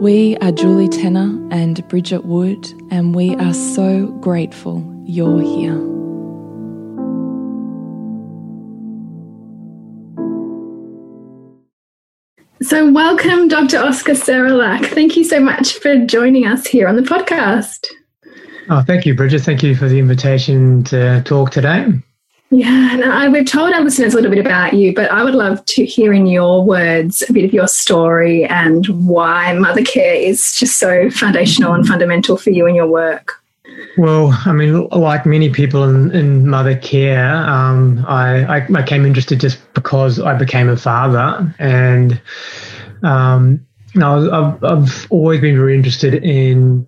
We are Julie Tenner and Bridget Wood, and we are so grateful you're here. So, welcome, Dr. Oscar Serrallach. Thank you so much for joining us here on the podcast. Oh, thank you, Bridget. Thank you for the invitation to talk today. Yeah, and I, we've told our listeners a little bit about you, but I would love to hear in your words a bit of your story and why mother care is just so foundational and fundamental for you and your work. Well, I mean, like many people in, in mother care, um, I, I, I, came interested just because I became a father. And um, you know, I've, I've always been very interested in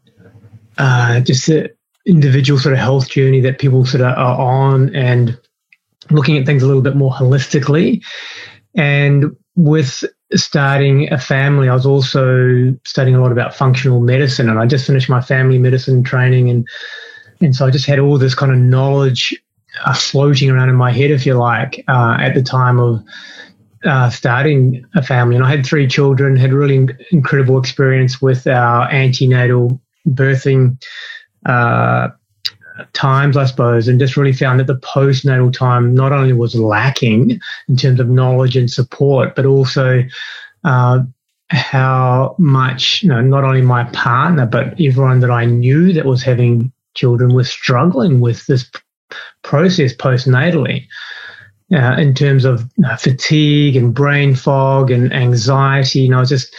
uh, just the individual sort of health journey that people sort of are on and looking at things a little bit more holistically. And with starting a family, I was also studying a lot about functional medicine, and I just finished my family medicine training, and and so I just had all this kind of knowledge uh, floating around in my head, if you like, uh, at the time of uh, starting a family. And I had three children, had really incredible experience with our antenatal birthing uh, times, I suppose, and just really found that the postnatal time not only was lacking in terms of knowledge and support, but also uh, how much, you know, not only my partner, but everyone that I knew that was having children was struggling with this process postnatally. Uh, in terms of you know, fatigue and brain fog and anxiety, you know, just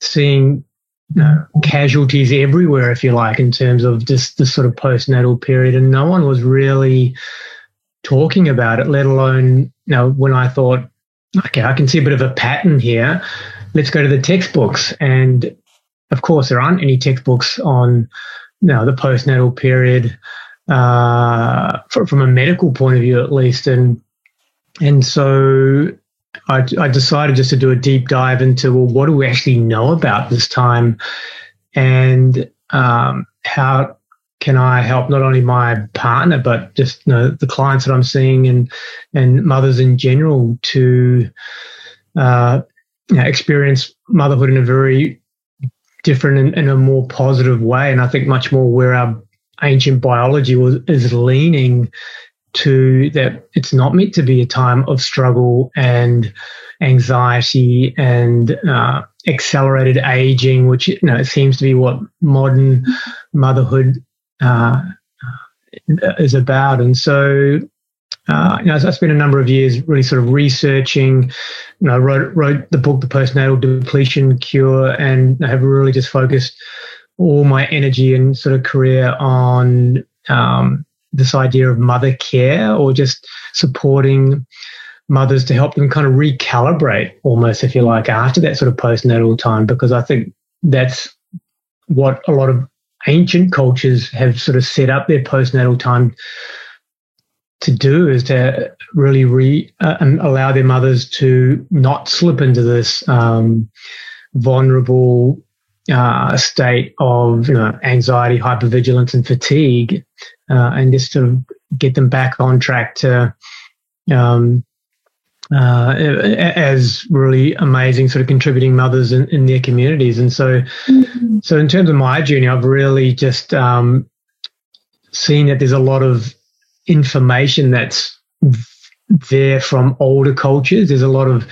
seeing know, casualties everywhere, if you like, in terms of just the sort of postnatal period, and no one was really talking about it. Let alone, you know, when I thought, okay, I can see a bit of a pattern here. Let's go to the textbooks, and of course, there aren't any textbooks on, you know, the postnatal period uh, from a medical point of view, at least, and and so I, I, decided just to do a deep dive into well, what do we actually know about this time, and um, how can I help not only my partner but just you know, the clients that I'm seeing and and mothers in general to uh, you know, experience motherhood in a very different and, and, a more positive way, and I think much more where our ancient biology was is leaning to that it's not meant to be a time of struggle and anxiety and uh, accelerated aging, which you know it seems to be what modern motherhood uh, is about. And so, uh, you know, I spent a number of years really sort of researching. You know, wrote wrote the book, The Postnatal Depletion Cure, and I have really just focused all my energy and sort of career on um, this idea of mother care or just supporting mothers to help them kind of recalibrate almost, if you like, after that sort of postnatal time, because I think that's what a lot of ancient cultures have sort of set up their postnatal time to do is to really re uh, allow their mothers to not slip into this um, vulnerable uh, state of you know anxiety, hypervigilance, and fatigue, uh, and just to get them back on track to um, uh, as really amazing sort of contributing mothers in, in their communities. And so, mm-hmm. so in terms of my journey, I've really just um, seen that there's a lot of information that's there from older cultures. There's a lot of,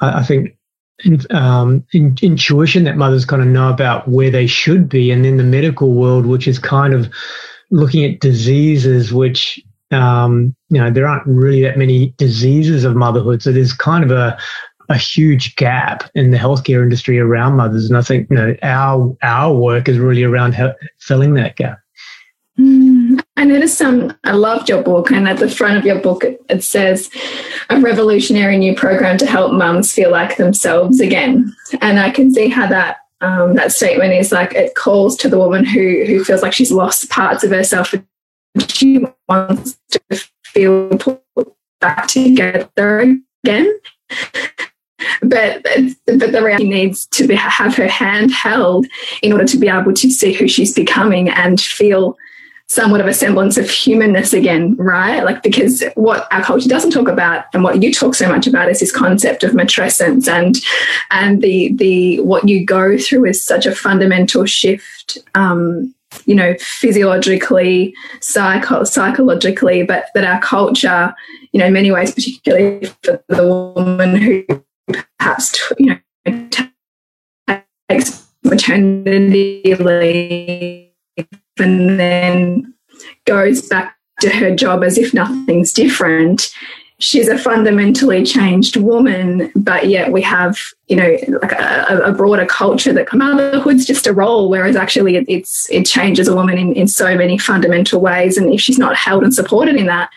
I, I think, in, um, in, intuition that mothers kind of know about where they should be, and then the medical world, which is kind of looking at diseases which um, you know, there aren't really that many diseases of motherhood. So there's kind of a, a huge gap in the healthcare industry around mothers. And I think, you know, our, our work is really around filling that gap. Mm, I noticed some, I loved your book, and at the front of your book, it, it says a revolutionary new program to help mums feel like themselves again. And I can see how that um, that statement is like it calls to the woman who who feels like she's lost parts of herself she wants to feel put back together again. But but the reality needs to be, have her hand held in order to be able to see who she's becoming and feel somewhat of a semblance of humanness again, right? Like because what our culture doesn't talk about and what you talk so much about is this concept of matrescence and and the the what you go through is such a fundamental shift um, you know, physiologically, psycho- psychologically, but that our culture, you know, in many ways, particularly for the woman who perhaps, you know, takes maternity leave and then goes back to her job as if nothing's different she's a fundamentally changed woman, but yet we have, you know, like a, a, broader culture that motherhood's just a role, whereas actually it, it's it changes a woman in, in so many fundamental ways. And if she's not held and supported in that,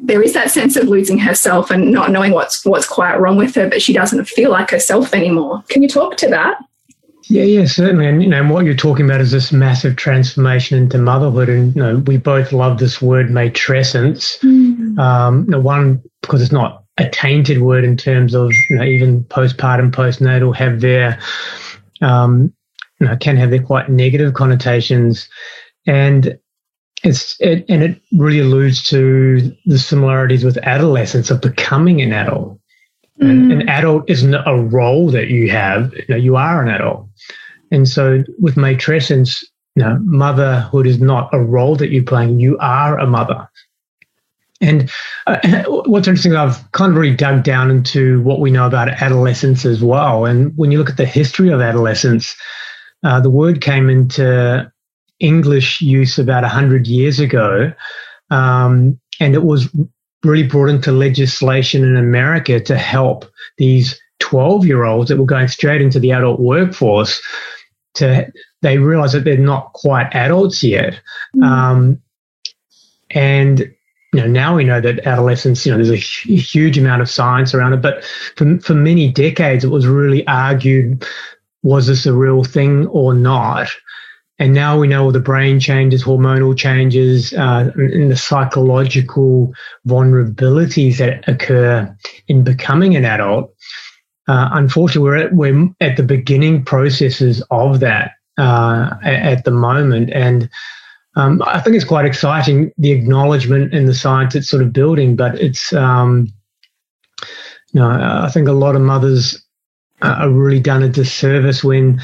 there is that sense of losing herself and not knowing what's what's quite wrong with her, but she doesn't feel like herself anymore. Can you talk to that? Yeah, yeah, certainly. And you know, what you're talking about is this massive transformation into motherhood. And you know, we both love this word matrescence. Mm. Um, you know, one because it's not a tainted word in terms of you know even postpartum, postnatal have their um, you know can have their quite negative connotations, and it's it, and it really alludes to the similarities with adolescence of becoming an adult. Mm. An, adult isn't a role that you have. You, know, you are an adult. And so with matrescence, you know, motherhood is not a role that you're playing. You are a mother. And uh, what's interesting, I've kind of really dug down into what we know about adolescence as well. And when you look at the history of adolescence, uh, the word came into English use about 100 years ago. Um, and it was really brought into legislation in America to help these 12 year olds that were going straight into the adult workforce to they realize that they're not quite adults yet mm. um, and you know now we know that adolescence you know there's a huge amount of science around it but for, for many decades it was really argued was this a real thing or not and now we know the brain changes, hormonal changes, uh, and the psychological vulnerabilities that occur in becoming an adult. Uh, unfortunately, we're at, we're at the beginning processes of that uh, at, the moment. And um, I think it's quite exciting, the acknowledgement and the science it's sort of building, but it's, um, you know, I think a lot of mothers are really done a disservice when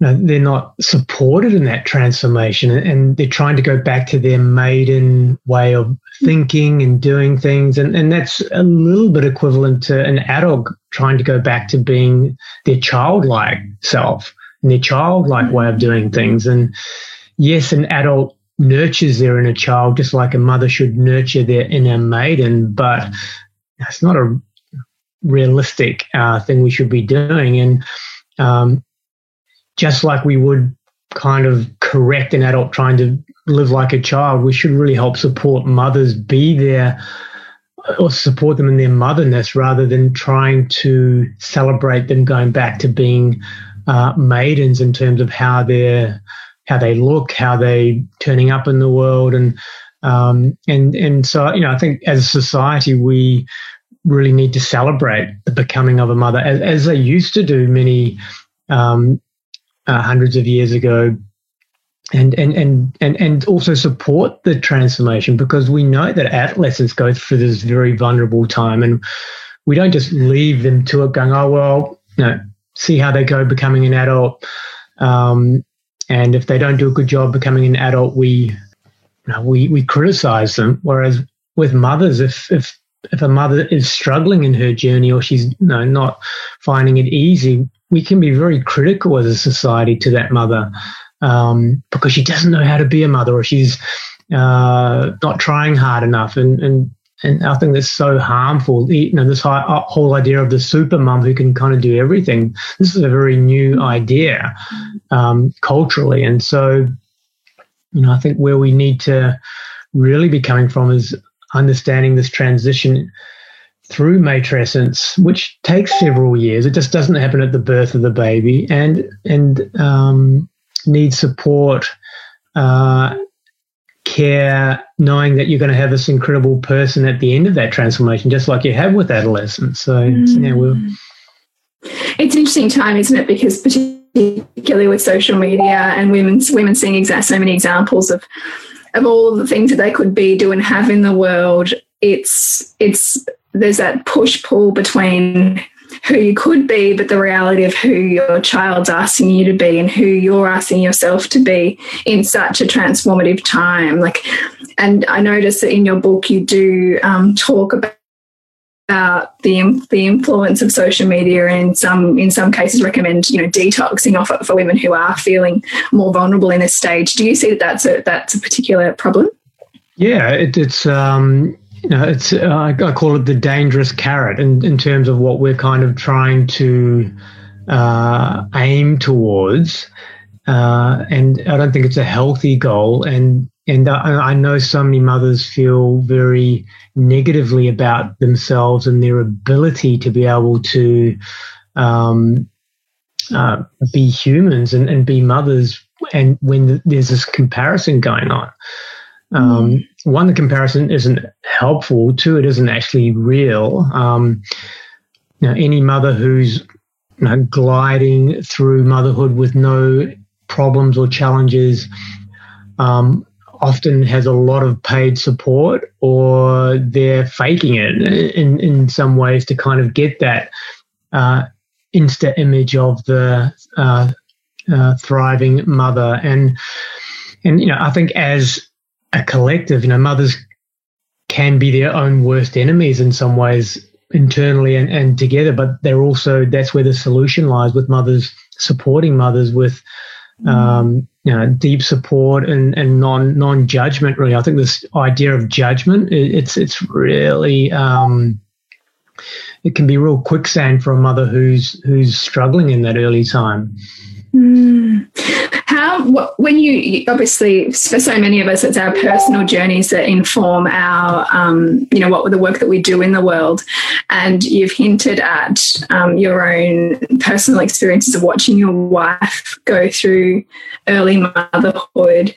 know, they're not supported in that transformation and they're trying to go back to their maiden way of thinking and doing things. And, and that's a little bit equivalent to an adult trying to go back to being their childlike self and their childlike way of doing things. And yes, an adult nurtures their inner child just like a mother should nurture their inner maiden, but it's not a realistic uh, thing we should be doing. And um, just like we would kind of correct an adult trying to live like a child, we should really help support mothers be there or support them in their motherness rather than trying to celebrate them going back to being uh, maidens in terms of how they're how they look, how they turning up in the world, and um, and and so you know I think as a society we really need to celebrate the becoming of a mother as, as they used to do many um, uh, hundreds of years ago. And, and and and and also support the transformation because we know that adolescents go through this very vulnerable time and we don't just leave them to it going oh well you know see how they go becoming an adult. Um, and if they don't do a good job becoming an adult we you know, we we criticize them. Whereas with mothers if if if a mother is struggling in her journey or she's you know, not finding it easy we can be very critical as a society to that mother um, because she doesn't know how to be a mother or she's uh, not trying hard enough. And, and, and I think that's so harmful. You know, this uh, whole idea of the super mum who can kind of do everything. This is a very new idea um, culturally. And so, you know, I think where we need to really be coming from is understanding this transition through matrescence, which takes several years. It just doesn't happen at the birth of the baby, and and um, support, uh, care, knowing that you're going to have this incredible person at the end of that transformation, just like you have with adolescence. So, mm. yeah, we'll. It's an interesting time, isn't it? Because particularly with social media and women's women seeing so many examples of of all of the things that they could be, do, and have in the world. It's it's there's that push pull between who you could be, but the reality of who your child's asking you to be and who you're asking yourself to be in such a transformative time. Like, and I notice that in your book you do um, talk about the the influence of social media and some in some cases recommend you know detoxing off it for women who are feeling more vulnerable in this stage. Do you see that that's a that's a particular problem? Yeah, it, it's um, you know, it's uh, I call it the dangerous carrot in, in terms of what we're kind of trying to uh, aim towards, uh, and I don't think it's a healthy goal. And and I, I know so many mothers feel very negatively about themselves and their ability to be able to um, uh, be humans and, and be mothers, and when there's this comparison going on. Um, mm. One, the comparison isn't helpful. Two, it isn't actually real. Um, you know, any mother who's you know, gliding through motherhood with no problems or challenges um, often has a lot of paid support, or they're faking it in in some ways to kind of get that uh, insta image of the uh, uh, thriving mother and and you know I think as a collective. You know, mothers can be their own worst enemies in some ways internally and, and together, but they're also that's where the solution lies with mothers supporting mothers with um, you know deep support and, and non non judgment. Really, I think this idea of judgment it, it's it's really um, it can be real quicksand for a mother who's who's struggling in that early time. Mm how when you obviously for so many of us it's our personal journeys that inform our um, you know what the work that we do in the world. And you've hinted at um, your own personal experiences of watching your wife go through early motherhood.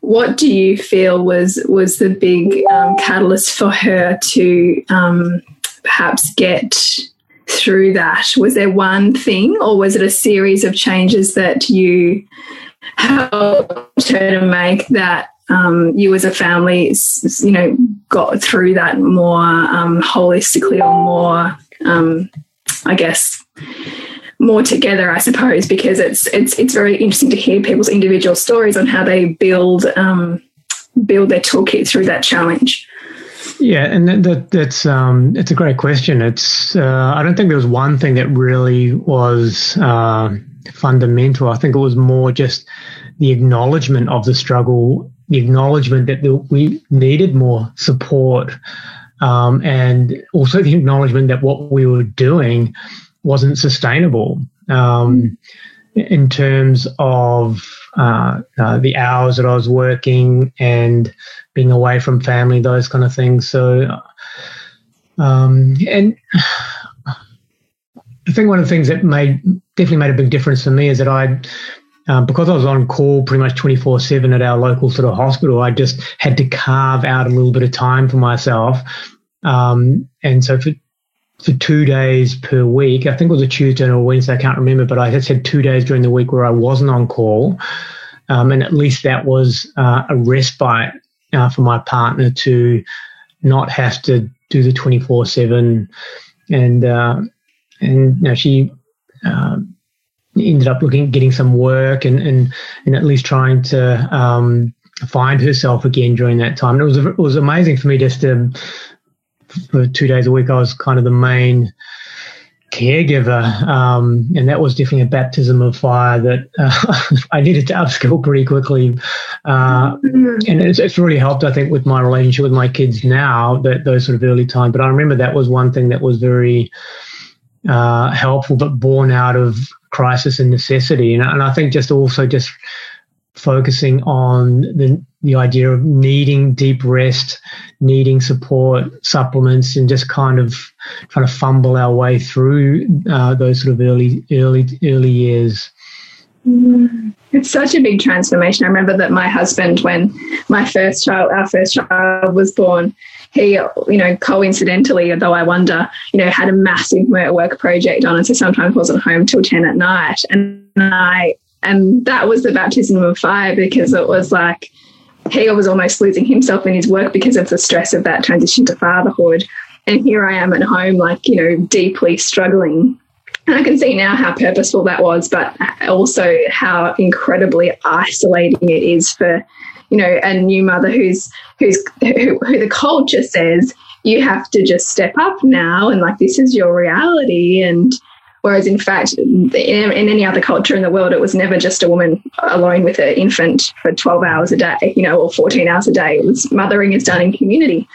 What do you feel was was the big um, catalyst for her to um, perhaps get through that was there one thing or was it a series of changes that you helped her to make that um, you as a family, you know, got through that more um, holistically or more, um, I guess, more together, I suppose, because it's it's it's very interesting to hear people's individual stories on how they build um, build their toolkit through that challenge. Yeah, and that, that that's um, it's a great question. It's uh, I don't think there was one thing that really was. Uh, fundamental. I think it was more just the acknowledgement of the struggle, the acknowledgement that the, we needed more support, um, and also the acknowledgement that what we were doing wasn't sustainable um, in terms of uh, uh, the hours that I was working and being away from family, those kind of things. So, um, and I think one of the things that made definitely made a big difference for me is that I, um, because I was on call pretty much 24 7 at our local sort of hospital, I just had to carve out a little bit of time for myself. Um, and so for for two days per week. I think it was a Tuesday or a Wednesday. I can't remember, but I had said two days during the week where I wasn't on call, um, and at least that was uh, a respite uh, for my partner to not have to do the twenty four seven, and uh, and you know, she. Um, ended up looking getting some work and and and at least trying to um, find herself again during that time. And it was it was amazing for me just to for two days a week. I was kind of the main caregiver, um, and that was definitely a baptism of fire that uh, I needed to upskill pretty quickly. Uh, and it's, it's, really helped, I think, with my relationship with my kids now. That those sort of early times, but I remember that was one thing that was very uh, helpful, but born out of crisis and necessity. And, and I think just also just focusing on the the idea of needing deep rest, needing support, supplements, and just kind of trying to fumble our way through uh, those sort of early early early years. Mm. It's such a big transformation. I remember that my husband, when my first child, our first child was born, he, you know, coincidentally, though I wonder, you know, had a massive work project on, and so sometimes wasn't home till ten at night. And I, and that was the baptism of fire because it was like he was almost losing himself in his work because of the stress of that transition to fatherhood. And here I am at home, like, you know, deeply struggling. And I can see now how purposeful that was, but also how incredibly isolating it is for you know, a new mother who's who's who, who the culture says you have to just step up now and like this is your reality and whereas in fact in, in, any other culture in the world it was never just a woman alone with an infant for 12 hours a day you know or 14 hours a day. It was mothering is done in community.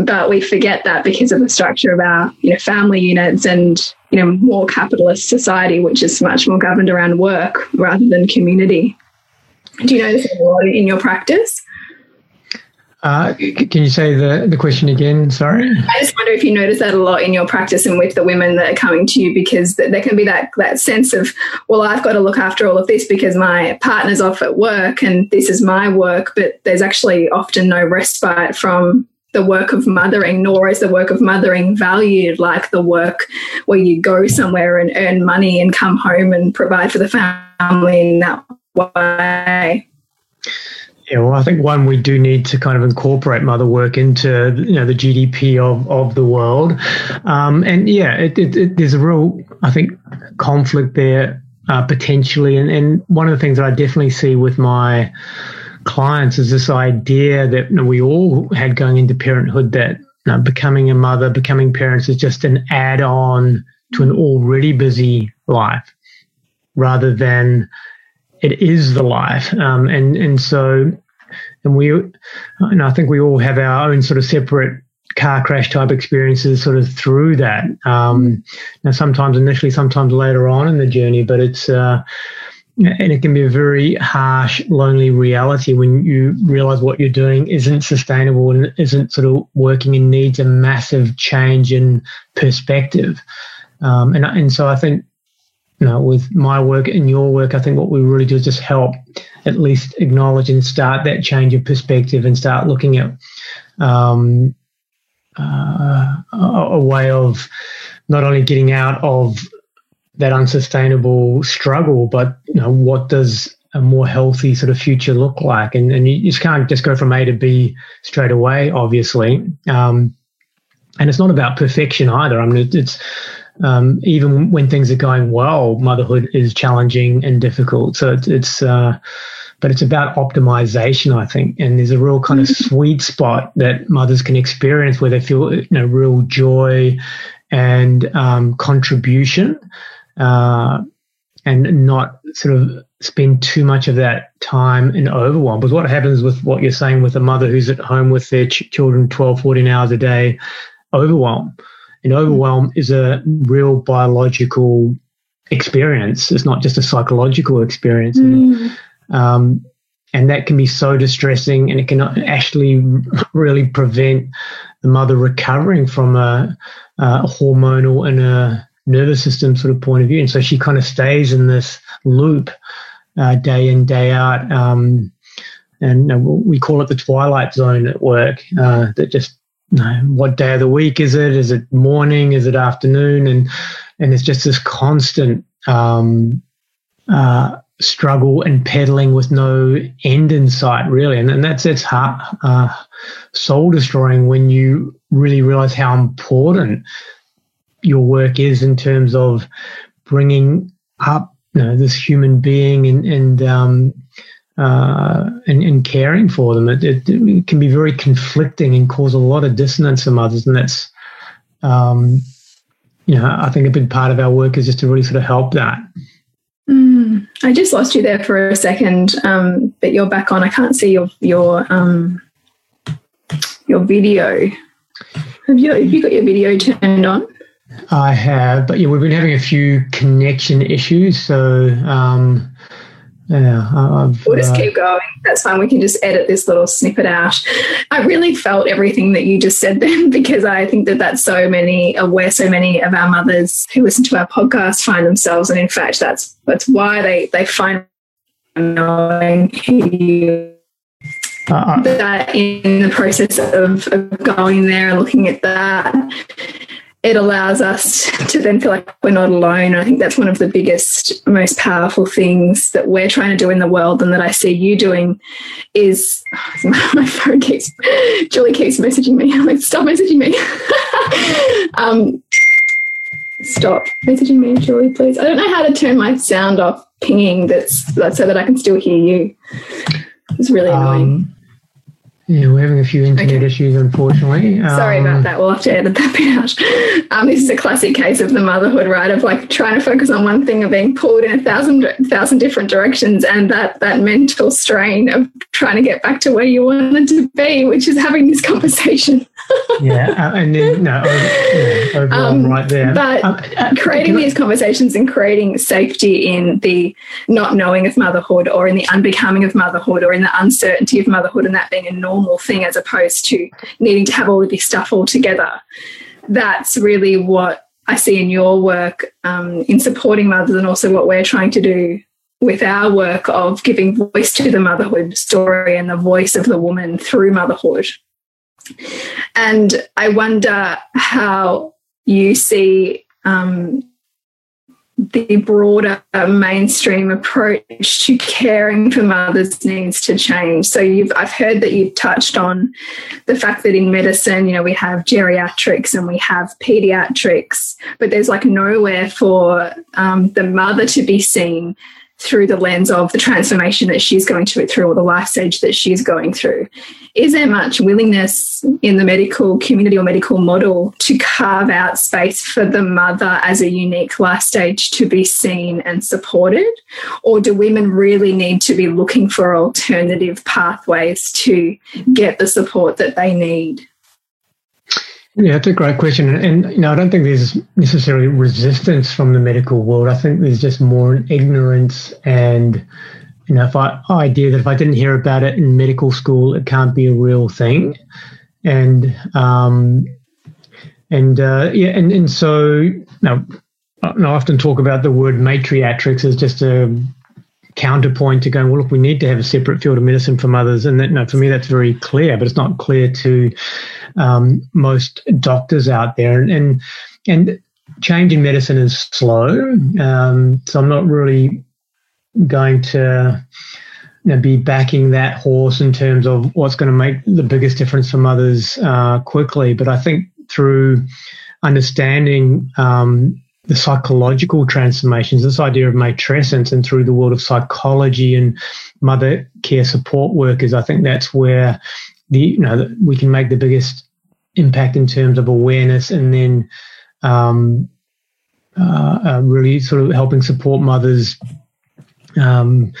But we forget that because of the structure of our you know family units and you know more capitalist society which is much more governed around work rather than community. Do you notice a lot in your practice? Uh, can you say the, the question again? Sorry. I just wonder if you notice that a lot in your practice and with the women that are coming to you because there can be that, that sense of, well, I've got to look after all of this because my partner's off at work and this is my work, but there's actually often no respite from the work of mothering, nor is the work of mothering valued like the work where you go somewhere and earn money and come home and provide for the family in that way. Yeah, well, I think one we do need to kind of incorporate mother work into you know the GDP of, of the world, um, and yeah, it, it, it, there's a real I think conflict there uh, potentially, and, and one of the things that I definitely see with my clients is this idea that you know, we all had going into parenthood that you know, becoming a mother, becoming parents is just an add-on to an already busy life, rather than it is the life. Um, and, and so, and we, and I think we all have our own sort of separate car crash type experiences sort of through that. Um, now, sometimes initially, sometimes later on in the journey, but it's, uh, and it can be a very harsh, lonely reality when you realize what you're doing isn't sustainable and isn't sort of working and needs a massive change in perspective. Um, and, and so I think you know, with my work and your work, I think what we really do is just help at least acknowledge and start that change of perspective and start looking at um, uh, a way of not only getting out of that unsustainable struggle, but you know, what does a more healthy sort of future look like? And, and you just can't just go from A to B straight away, obviously. Um, and it's not about perfection either. I mean, it's um, even when things are going well, motherhood is challenging and difficult. So it's, it's uh, but it's about optimization, I think. And there's a real kind of mm-hmm. sweet spot that mothers can experience where they feel, you know, real joy and um, contribution, uh, and not sort of spend too much of that time in overwhelm. Because what happens with what you're saying with a mother who's at home with their ch- children 12, 14 hours a day, overwhelm and overwhelm is a real biological experience. It's not just a psychological experience. Mm. Um, and that can be so distressing and it can actually really prevent the mother recovering from a, a hormonal and a nervous system sort of point of view. And so she kind of stays in this loop uh, day in, day out. Um, and we call it the twilight zone at work uh, that just know, what day of the week is it? Is it morning? Is it afternoon? And and it's just this constant um, uh, struggle and pedaling with no end in sight, really. And, and that's it's heart, uh, soul destroying when you really realize how important your work is in terms of bringing up you know, this human being and and um, uh, and, and, caring for them. It, it, it, can be very conflicting and cause a lot of dissonance in others, and that's um, you know I think a big part of our work is just to really sort of help that. Mm, I just lost you there for a second, um, but you're back on. I can't see your your um, your video. Have you have you got your video turned on? I have, but yeah, we've been having a few connection issues. So um, yeah, I've, we'll just uh, keep going. That's fine. We can just edit this little snippet out. I really felt everything that you just said then because I think that that's so many, uh, where so many of our mothers who listen to our podcast find themselves, and in fact, that's that's why they they find knowing. Uh, uh, that in the process of, of going there and looking at that it allows us to then feel like we're not alone. I think that's one of the biggest, most powerful things that we're trying to do in the world and that I see you doing is my phone keeps, Julie keeps messaging me. I'm like, stop messaging me. um, stop messaging me, Julie, please. I don't know how to turn my sound off pinging that's, that's so that I can still hear you. It's really annoying. Um, yeah, we're having a few internet okay. issues, unfortunately. Sorry um, about that. We'll have to edit that bit out. Um, this is a classic case of the motherhood, right? Of like trying to focus on one thing and being pulled in a thousand thousand different directions, and that that mental strain of trying to get back to where you wanted to be, which is having this conversation. yeah, uh, and then no, yeah, um, right there. But um, uh, creating these conversations and creating safety in the not knowing of motherhood, or in the unbecoming of motherhood, or in the uncertainty of motherhood, and that being a normal normal thing as opposed to needing to have all of this stuff all together. That's really what I see in your work um, in supporting mothers and also what we're trying to do with our work of giving voice to the motherhood story and the voice of the woman through motherhood. And I wonder how you see um, the broader mainstream approach to caring for mothers needs to change. So you've, I've heard that you've touched on the fact that in medicine, you know, we have geriatrics and we have pediatrics, but there's like nowhere for um, the mother to be seen through the lens of the transformation that she's going to through or the life stage that she's going through. Is there much willingness in the medical community or medical model to carve out space for the mother as a unique life stage to be seen and supported? Or do women really need to be looking for alternative pathways to get the support that they need? Yeah, that's a great question. And, you know, I don't think there's necessarily resistance from the medical world. I think there's just more ignorance and, you know, if I idea that if I didn't hear about it in medical school, it can't be a real thing. And, um, and, uh, yeah, and, and so, you know, I often talk about the word matriatrics as just a counterpoint to going, well, look, we need to have a separate field of medicine for mothers. And that, no, for me, that's very clear, but it's not clear to um, most doctors out there. And, and, and change in medicine is slow. Um, so I'm not really going to you know, be backing that horse in terms of what's going to make the biggest difference for mothers uh, quickly. But I think through understanding um, the psychological transformations, this idea of matrescence, and through the world of psychology and mother care support workers, I think that's where the you know we can make the biggest impact in terms of awareness, and then um, uh, uh, really sort of helping support mothers um,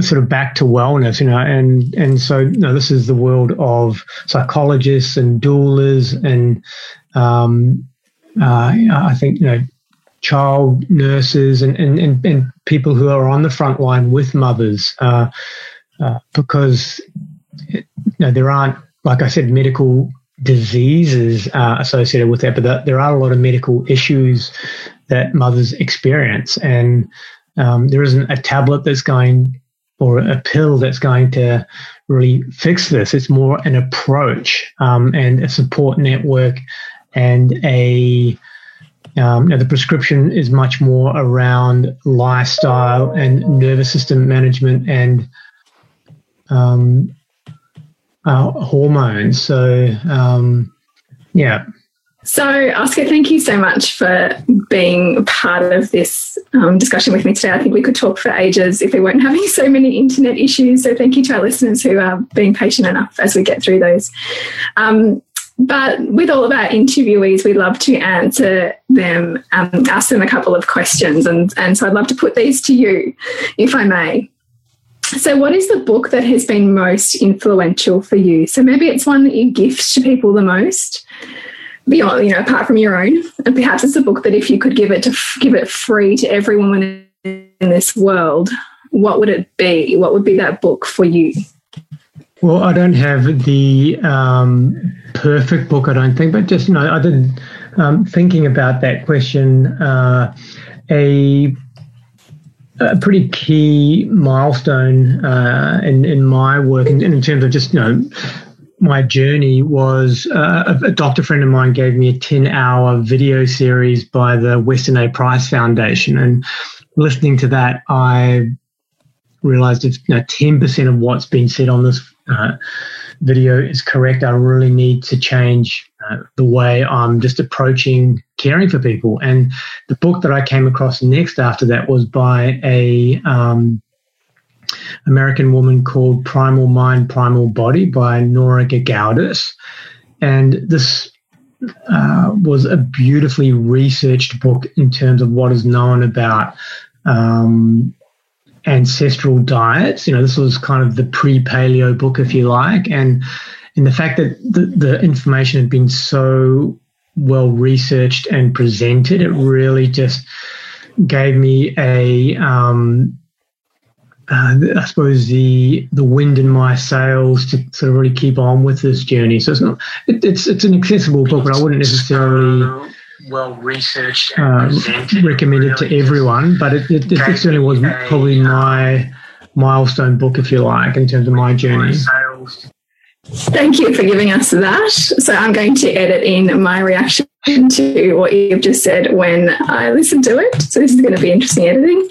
sort of back to wellness, you know, and and so you know, this is the world of psychologists and doulas and um, uh, I think you know child nurses and, and, and, and, people who are on the front line with mothers uh, uh, because you know, there aren't, like I said, medical diseases uh, associated with that, but there are a lot of medical issues that mothers experience. And um, there isn't a tablet that's going or a pill that's going to really fix this. It's more an approach um, and a support network and a um, the prescription is much more around lifestyle and nervous system management and um, uh, hormones. So, um, yeah. So, Oscar, thank you so much for being part of this um, discussion with me today. I think we could talk for ages if we weren't having so many internet issues. So, thank you to our listeners who are being patient enough as we get through those. Um, but with all of our interviewees, we love to answer them, um, ask them a couple of questions. And, and so I'd love to put these to you, if I may. So, what is the book that has been most influential for you? So, maybe it's one that you gift to people the most, beyond, you know, apart from your own. And perhaps it's a book that if you could give it to give it free to everyone in this world, what would it be? What would be that book for you? Well, I don't have the um, perfect book, I don't think, but just you know, I did um, thinking about that question. Uh, a a pretty key milestone uh, in in my work, in, in terms of just you know my journey was uh, a, a, doctor friend of mine gave me a 10 hour video series by the Weston A. Price Foundation. And listening to that, I realized if you know, 10% of what's been said on this uh, video is correct, I really need to change the way I'm just approaching caring for people. And the book that I came across next after that was by a um, American woman called Primal Mind, Primal Body by Nora Gedgaudas. And this uh, was a beautifully researched book in terms of what is known about um, ancestral diets. You know, this was kind of the pre-paleo book, if you like, and and the fact that the, the information had been so well researched and presented, it really just gave me a um, uh, I suppose the the wind in my sails to sort of really keep on with this journey. So it's not it, it's it's an accessible book, but I wouldn't necessarily well researched uh, recommended to everyone, but it, it, it certainly was probably my milestone book, if you like, in terms of my journey. Thank you for giving us that. So I'm going to edit in my reaction to what you've just said when I listen to it. So this is going to be interesting editing.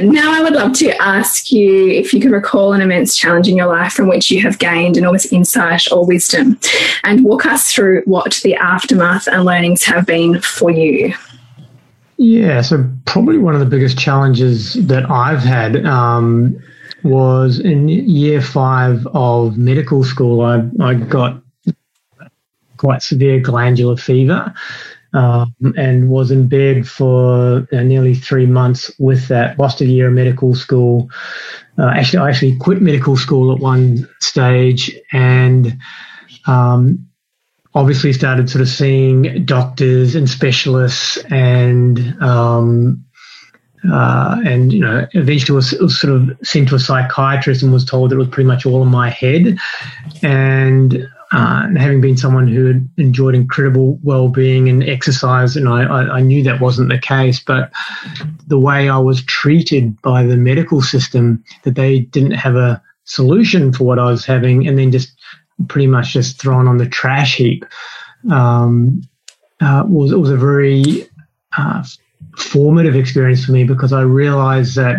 Now, I would love to ask you if you could recall an immense challenge in your life from which you have gained enormous insight or wisdom and walk us through what the aftermath and learnings have been for you. Yeah, so probably one of the biggest challenges that I've had um, was in year five of medical school. I, I got quite severe glandular fever um, and was in bed for uh, nearly three months with that. Lost a year of medical school. Uh, actually, I actually quit medical school at one stage and um, obviously started sort of seeing doctors and specialists and um, uh, and you know eventually was, was, sort of sent to a psychiatrist and was told that it was pretty much all in my head. And uh, and having been someone who had enjoyed incredible well-being and exercise, and I, I, I, knew that wasn't the case, but the way I was treated by the medical system, that they didn't have a solution for what I was having, and then just pretty much just thrown on the trash heap, um, uh, was was a very uh, formative experience for me because I realized that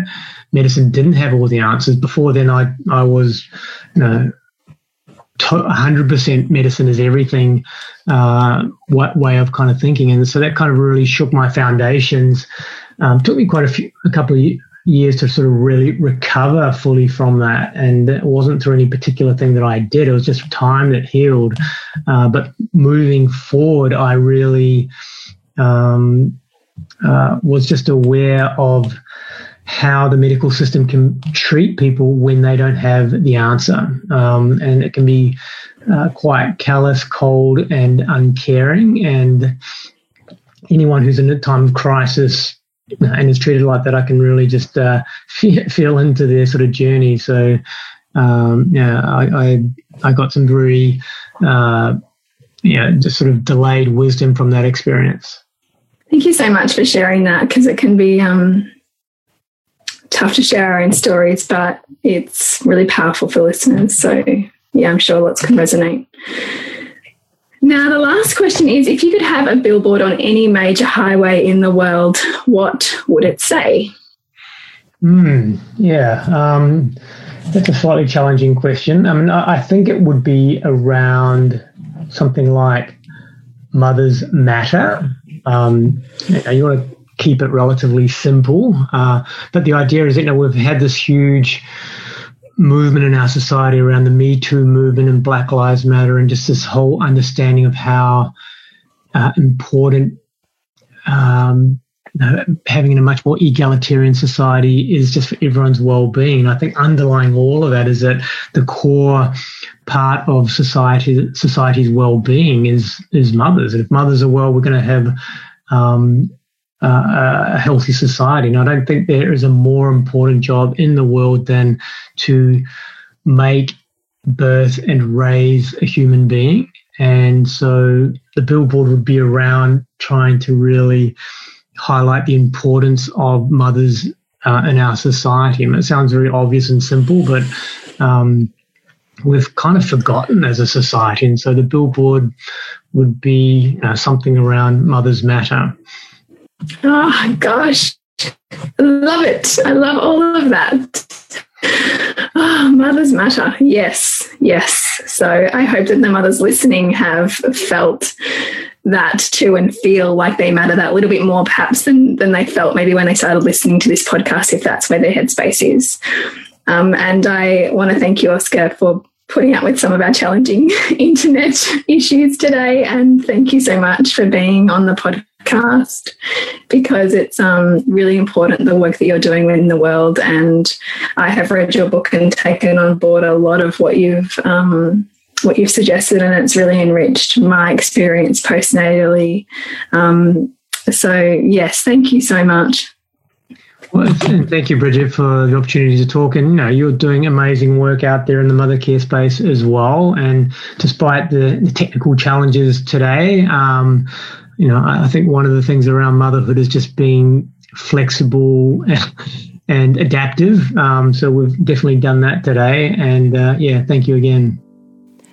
medicine didn't have all the answers. Before then, I I was, you know 100% medicine is everything uh, way of kind of thinking. And so that kind of really shook my foundations. Um, took me quite a few, a couple of years to sort of really recover fully from that. And it wasn't through any particular thing that I did. It was just time that healed. Uh, but moving forward, I really um, uh, was just aware of how the medical system can treat people when they don't have the answer. Um, and it can be uh, quite callous, cold, and uncaring. And anyone who's in a time of crisis and is treated like that, I can really just uh, feel into their sort of journey. So, um, yeah, I, I, I, got some very, uh, yeah, just sort of delayed wisdom from that experience. Thank you so much for sharing that because it can be um, tough to share our own stories, but it's really powerful for listeners. So, yeah, I'm sure lots can resonate. Now, the last question is if you could have a billboard on any major highway in the world, what would it say? Hmm. yeah, um, that's a slightly challenging question. I mean, I, I think it would be around something like Mothers Matter. Um, you want to keep it relatively simple, uh, but the idea is that you know we've had this huge movement in our society around the Me Too movement and Black Lives Matter, and just this whole understanding of how uh, important um, having a much more egalitarian society is just for everyone's well-being. I think underlying all of that is that the core part of society society's well-being is is mothers. And if mothers are well, we're going to have um, uh, a healthy society. And I don't think there is a more important job in the world than to make, birth, and raise a human being. And so the billboard would be around trying to really highlight the importance of mothers uh, in our society. Mean, it sounds very obvious and simple, but um, we've kind of forgotten as a society. And so the billboard would be you know, something around Mothers Matter. Oh, gosh. I love it. I love all of that. Oh, mothers matter. Yes, yes. So I hope that the mothers listening have felt that too and feel like they matter that little bit more perhaps than, than they felt maybe when they started listening to this podcast, if that's where their headspace is. Um, and I want to thank you, Oscar, for putting up with some of our challenging internet issues today. And thank you so much for being on the podcast because it's um, really important the work that you're doing in the world. And I have read your book and taken on board a lot of what you've um, what you've suggested, and it's really enriched my experience postnatally. Um, so, yes, thank you so much. Well, thank you, Bridget, for the opportunity to talk. And you know, you're doing amazing work out there in the mother care space as well. And despite the, the technical challenges today, um, you know, I think one of the things around motherhood is just being flexible and adaptive. Um, so we've definitely done that today. And uh, yeah, thank you again.